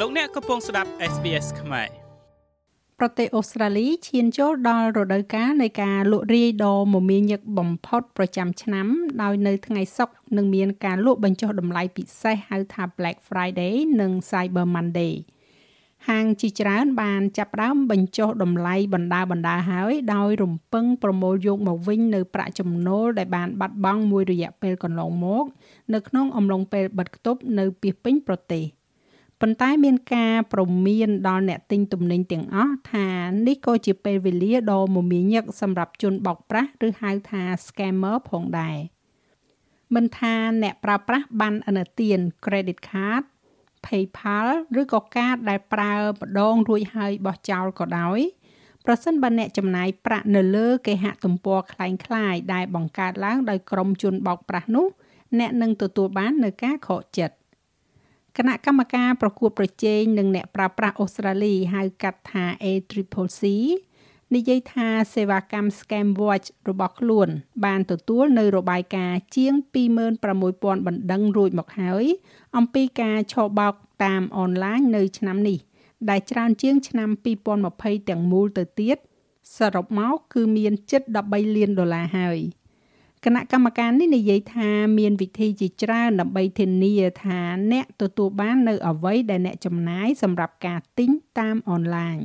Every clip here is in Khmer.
លោកអ្នកកំពុងស្ដាប់ SBS ខ្មែរប្រទេសអូស្ត្រាលីឈានចូលដល់រដូវកាលនៃការលក់រាយដ៏មមាញឹកបំផុតប្រចាំឆ្នាំដោយនៅថ្ងៃសុក្រនឹងមានការលក់បញ្ចុះតម្លៃពិសេសហៅថា Black Friday និង Cyber Monday ហាងជាច្រើនបានចាប់ផ្ដើមបញ្ចុះតម្លៃបណ្ដាបណ្ដាហើយដោយរំពឹងប្រមូលយកមកវិញនៅប្រាក់ចំណូលដែលបានបាត់បង់មួយរយៈពេលកន្លងមក នៅក្នុងអំឡុងពេលបិទគប់នៅពាសពេញប្រទេស ប៉ុន្តែមានការប្រមានដល់អ្នកទិញទំនិញទាំងអស់ថានេះក៏ជាពេលវេលាដ៏មមាញឹកសម្រាប់ជនបោកប្រាស់ឬហៅថា scammer ផងដែរមិនថាអ្នកប្រើប្រាស់ប័ណ្ណឥណទាន credit card PayPal ឬក៏កាតដែលប្រើម្ដងរួចហើយបោះចោលក៏ដោយប្រសិនបើអ្នកចំណាយប្រាក់នៅលើគេហទំព័រคล้ายៗដែលបង្កើតឡើងដោយក្រុមជនបោកប្រាស់នោះអ្នកនឹងទទួលបាននៅការខកចិត្ត គណៈកម្មការប្រកួតប្រជែងនឹងអ្នកប្រើប្រាស់អូស្ត្រាលីហៅកាត់ថា ACCC និយាយថាសេវាកម្ម Scam Watch របស់ខ្លួន បានទទួលនៅរបាយការណ៍ជាង26000បណ្ដឹងរួចមកហើយ អំពីការឆបោកតាមអនឡាញនៅឆ្នាំនេះ ដែលច្រើនជាងឆ្នាំ2020ទាំងមូលទៅទៀតសរុបមកគឺមានជិត13លានដុល្លារហើយ គណៈកម្មការនេះនិយាយថាមានវិធីជាច្រើនដើម្បីធានាថាអ្នកទទួលបាននៅអ្វីដែលអ្នកចំណាយសម្រាប់ការទិញតាមអនឡាញ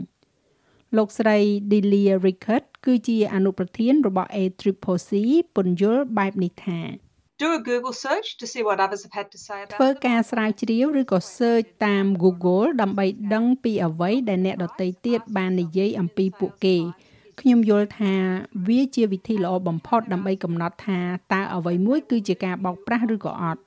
លោកស្រី Delia Rickert គឺជាអនុប្រធានរបស់ ACCC ពន្យល់បែបនេះថា do a Google search to see what others have had to say about ធ្វើការស្រាវជ្រាវឬក៏ search តាម Google ដើម្បីដឹងពីអ្វីដែលអ្នកដទៃទៀតបាននិយាយអំពីពួកគេ ខ្ញុំយល់ថាវាជាវិធីល្អបំផុតដើម្បីកំណត់ថាតើអ្វីមួយគឺជាការបោកប្រាស់ឬក៏អត់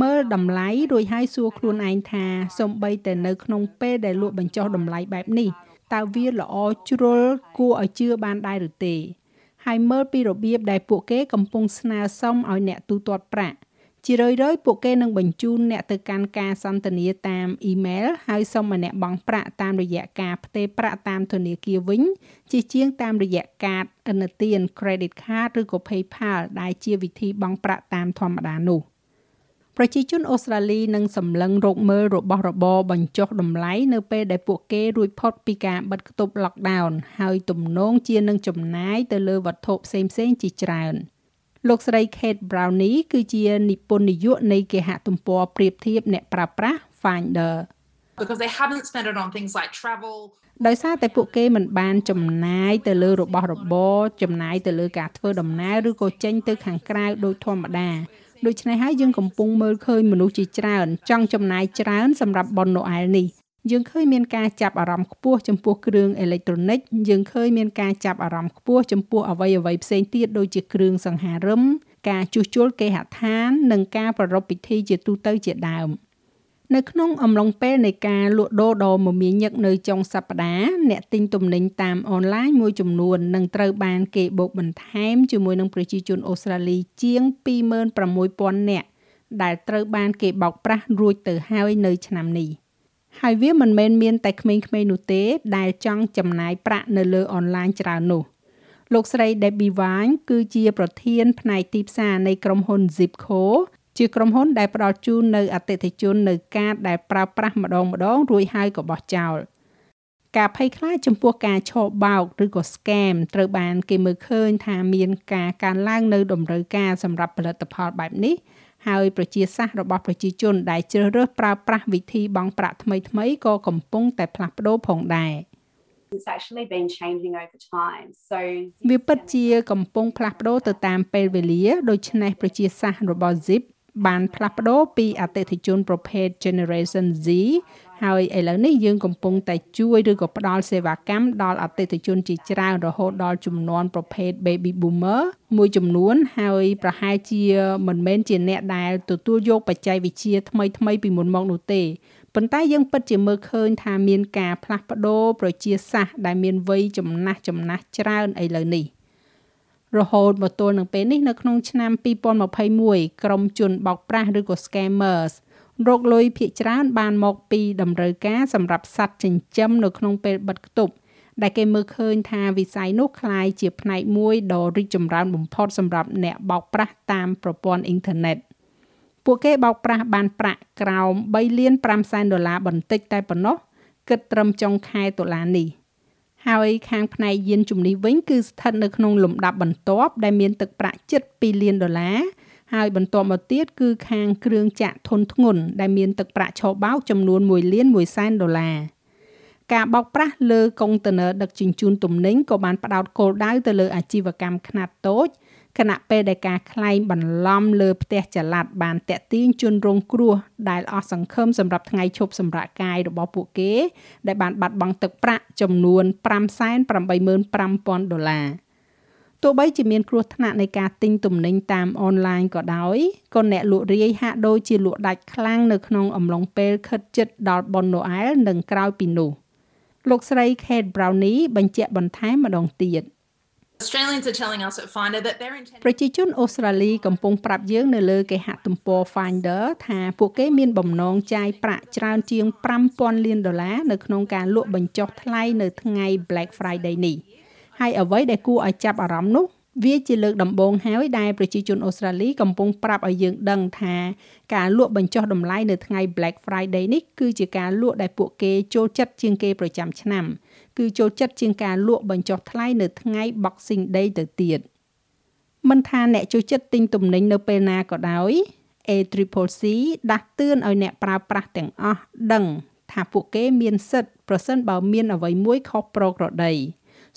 មើលតម្លៃរួចហើយសួរខ្លួនឯងថាសំបីតែនៅក្នុងពេលដែលលក់បញ្ចុះតម្លៃបែបនេះតើវាល្អជ្រុលគួរឲ្យជឿបានដែរឬទេ ហើយមើលពីរបៀបដែលពួកគេកំពុងស្នើសុំឲ្យអ្នកទូទាត់ប្រាក់ ជារឿយៗពួកគេនឹងបញ្ជូនអ្នកទៅកាន់ការសន្ទនាតាមអ៊ីមែលហើយសុំឲ្យអ្នកបង់ប្រាក់តាមរយៈការផ្ទេរប្រាក់តាមធនាគារវិញជាជាងតាមរយៈកាតឥណទាន credit card ឬក៏ PayPal ដែលជាវិធីបង់ប្រាក់តាមធម្មតានោះ។ប្រជាជនអូស្ត្រាលីនឹងសម្លឹងរកមើលរបស់របរបញ្ចុះតម្លៃនៅពេលដែលពួកគេរួចផុតពីការបិទគប់ lockdown ហើយទំនងជានឹងចំណាយទៅលើវត្ថុផ្សេងៗជាច្រើន លោកស្រី Kate Brownie គឺជានិពន្ធនាយកនៃគេហទំព័រប្រៀបធៀបអ្នកប្រើប្រាស់ Finder because they haven't spent it on things like travel ដោយសារតែពួកគេមិនបានចំណាយទៅលើរបស់របរចំណាយទៅលើការធ្វើដំណើរឬក៏ចេញទៅខាងក្រៅដោយធម្មតាដូច្នេះហើយយើងកំពុងមើលឃើញមនុស្សជាច្រើនចង់ចំណាយច្រើនសម្រាប់ប៉ុនណូអែលនេះ យើងឃើញមានការចាប់អារម្មណ៍ខ្ពស់ចំពោះគ្រឿងអេឡិចត្រូនិកយើងឃើញមានការចាប់អារម្មណ៍ខ្ពស់ចំពោះអ្វីអ្វីផ្សេងទៀតដូចជាគ្រឿងសង្ហារឹមការជួសជុលគេហដ្ឋាន និងការប្រារព្ធពិធីជាទូទៅជាដើម។នៅក្នុងអំឡុងពេលនៃការលក់ដូរដ៏មមាញឹកនៅចុងសប្តាហ៍អ្នកទិញទំនិញតាមអនឡាញមួយចំនួននឹងត្រូវបានគេបូកបន្ថែមជាមួយនឹងប្រជាជនអូស្ត្រាលីជាង26000នាក់ដែលត្រូវបានគេបោកប្រាស់រួចទៅហើយនៅឆ្នាំនេះ ហើយវាមិនមែនមានតែក្មេងៗនោះទេ ដែលចង់ចំណាយប្រាក់នៅលើអនឡាញច្រើននោះលោកស្រី Debbie Vine គឺជាប្រធាន ផ្នែកទីផ្សារនៃក្រុមហ៊ុន Zipco ជាក្រុមហ៊ុនដែលផ្ដល់ជូននៅអតិថិជននៅកាតដែលប្រើប្រាស់ម្ដងម្ដងរួចហើយក៏បោះចោលការភ័យខ្លាចចំពោះការឆបោកឬក៏ scam ត្រូវបាន គេមើលឃើញថាមានការកើនឡើងនៅតម្រូវការសម្រាប់ផលិតផលបែបនេះ ហើយប្រជាសាស្ត្ររបស់ប្រជាជនដែលជ្រើសរើសប្រើប្រាស់វិធីបង់ប្រាក់ថ្មីៗក៏កំពុងតែផ្លាស់ប្ដូរផងដែរ it's actually been changing over time so វាពិតជាកំពុងផ្លាស់ប្ដូរទៅតាមពេលវេលាដូច្នេះប្រជាសាស្ត្ររបស់ Zip បានផ្លាស់ប្ដូរពីអតិថិជនប្រភេទ Generation Z ហើយឥឡូវនេះយើងកំពុងតែជួយឬក៏ផ្ដល់សេវាកម្មដល់អតិថិជនជាច្រើនរហូតដល់ចំនួនប្រភេទ Baby Boomer មួយចំនួនហើយប្រហែលជាមិនមែនជាអ្នកដែលទទួលយកបច្ចេកវិទ្យាថ្មីថ្មីពីមុនមកនោះទេប៉ុន្តែយើងពិតជាមើលឃើញថាមានការផ្លាស់ប្ដូរប្រជាសាស្ត្រដែលមានវ័យចំណាស់ចំណាស់ច្រើនឥឡូវនេះ រហូតមកទល់នឹងពេលនេះនៅក្នុងឆ្នាំ2021ក្រុមជនបោកប្រាស់ឬក៏ scammers រកលុយភាគច្រើនបានមកពីតម្រូវការសម្រាប់សត្វចិញ្ចឹមនៅក្នុងពេលបិទគប់ដែលគេមើលឃើញថាវិស័យនោះคล้ายជាផ្នែកមួយដ៏រីកចម្រើនបំផុតសម្រាប់អ្នកបោកប្រាស់តាមប្រព័ន្ធអ៊ីនធឺណិត ពួកគេបោកប្រាស់បានប្រាក់ក្រោម3លាន5សែនដុល្លារបន្តិចតែប៉ុណ្ណោះគិតត្រឹមចុងខែតុលានេះ ហើយខាងផ្នែកយានជំនិះវិញគឺស្ថិតនៅក្នុងលំដាប់បន្ទាប់ដែលមានទឹកប្រាក់ជិត2លានដុល្លារហើយបន្ទាប់មកទៀតគឺខាងគ្រឿងចាក់ធុនធ្ងន់ដែលមានទឹកប្រាក់ឆបោកចំនួន1លាន1សែនដុល្លារការបោកប្រាស់លើកុងតឺន័រដឹកជញ្ជូនទំនិញក៏បានផ្ដោតគោលដៅទៅលើអាជីវកម្មខ្នាតតូច ខណៈពេលដែលការក្លែងបន្លំលើផ្ទះចល័តបានតាក់ទាញជនរងគ្រោះដែលអស់សង្ឃឹមសម្រាប់ថ្ងៃឈប់សម្រាកកាយរបស់ពួកគេ ដែលបានបាត់បង់ទឹកប្រាក់ចំនួន585,000ដុល្លារទោះបីជាមានគ្រោះថ្នាក់នៃការទិញទំនិញតាមអនឡាញក៏ដោយក៏អ្នកលក់រាយហាក់ដូចជាលក់ដាច់ខ្លាំងនៅក្នុងអំឡុងពេលខិតជិតដល់បុណ្យណូអែលនិងក្រោយពីនោះលោកស្រី Kate Brownie បញ្ជាក់បន្ថែមម្ដងទៀត។ ប្រជាជនអូស្ត្រាលីកំពុងប្រាប់យើងនៅលើគេហទំព័រ Finder ថាពួកគេមានបំណងចាយប្រាក់ច្រើនជាង5000លានដុល្លារនៅក្នុងការលក់បញ្ចុះថ្លៃនៅថ្ងៃ Black Friday នេះហើយអ្វីដែលគួរឲ្យចាប់អារម្មណ៍នោះវាជាលើកដំបូងហើយដែលប្រជាជនអូស្ត្រាលីកំពុងប្រាប់ឲ្យយើងដឹងថាការលក់បញ្ចុះតម្លៃនៅថ្ងៃ Black Friday នេះគឺជាការលក់ដែលពួកគេចូលចិត្តជាងគេប្រចាំឆ្នាំ គឺចូលចិត្តជាងការលក់បញ្ចុះថ្លៃនៅថ្ងៃ Boxing Day ទៅទៀតមិនថាអ្នកចូលចិត្តទិញទំនិញនៅពេលណាក៏ដោយ ACCC ដាស់តឿនឲ្យអ្នកប្រើប្រាស់ទាំងអស់ដឹង ថាពួកគេមានសិទ្ធិប្រសិនបើមានអ្វីមួយខុសប្រក្រតី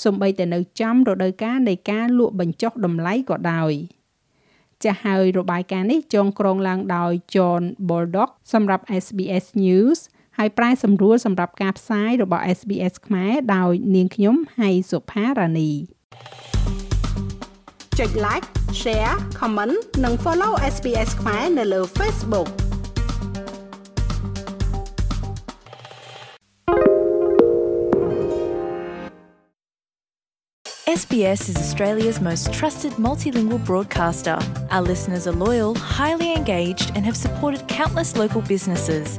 សូម្បីតែនៅចំរដូវកាលនៃការលក់បញ្ចុះតម្លៃក៏ដោយចាស់ហើយរបាយការណ៍នេះចងក្រងឡើងដោយ John Baldock សម្រាប់ SBS News ហើយប្រែសម្រួលសម្រាប់ការផ្សាយរបស់ SBS ខ្មែរដោយនាងខ្ញុំហៃសុផារ៉ានីចុច like share comment និង follow SBS ខ្មែរនៅលើ Facebook SBS is Australia's most trusted multilingual broadcaster. Our listeners are loyal, highly engaged, and have supported countless local businesses.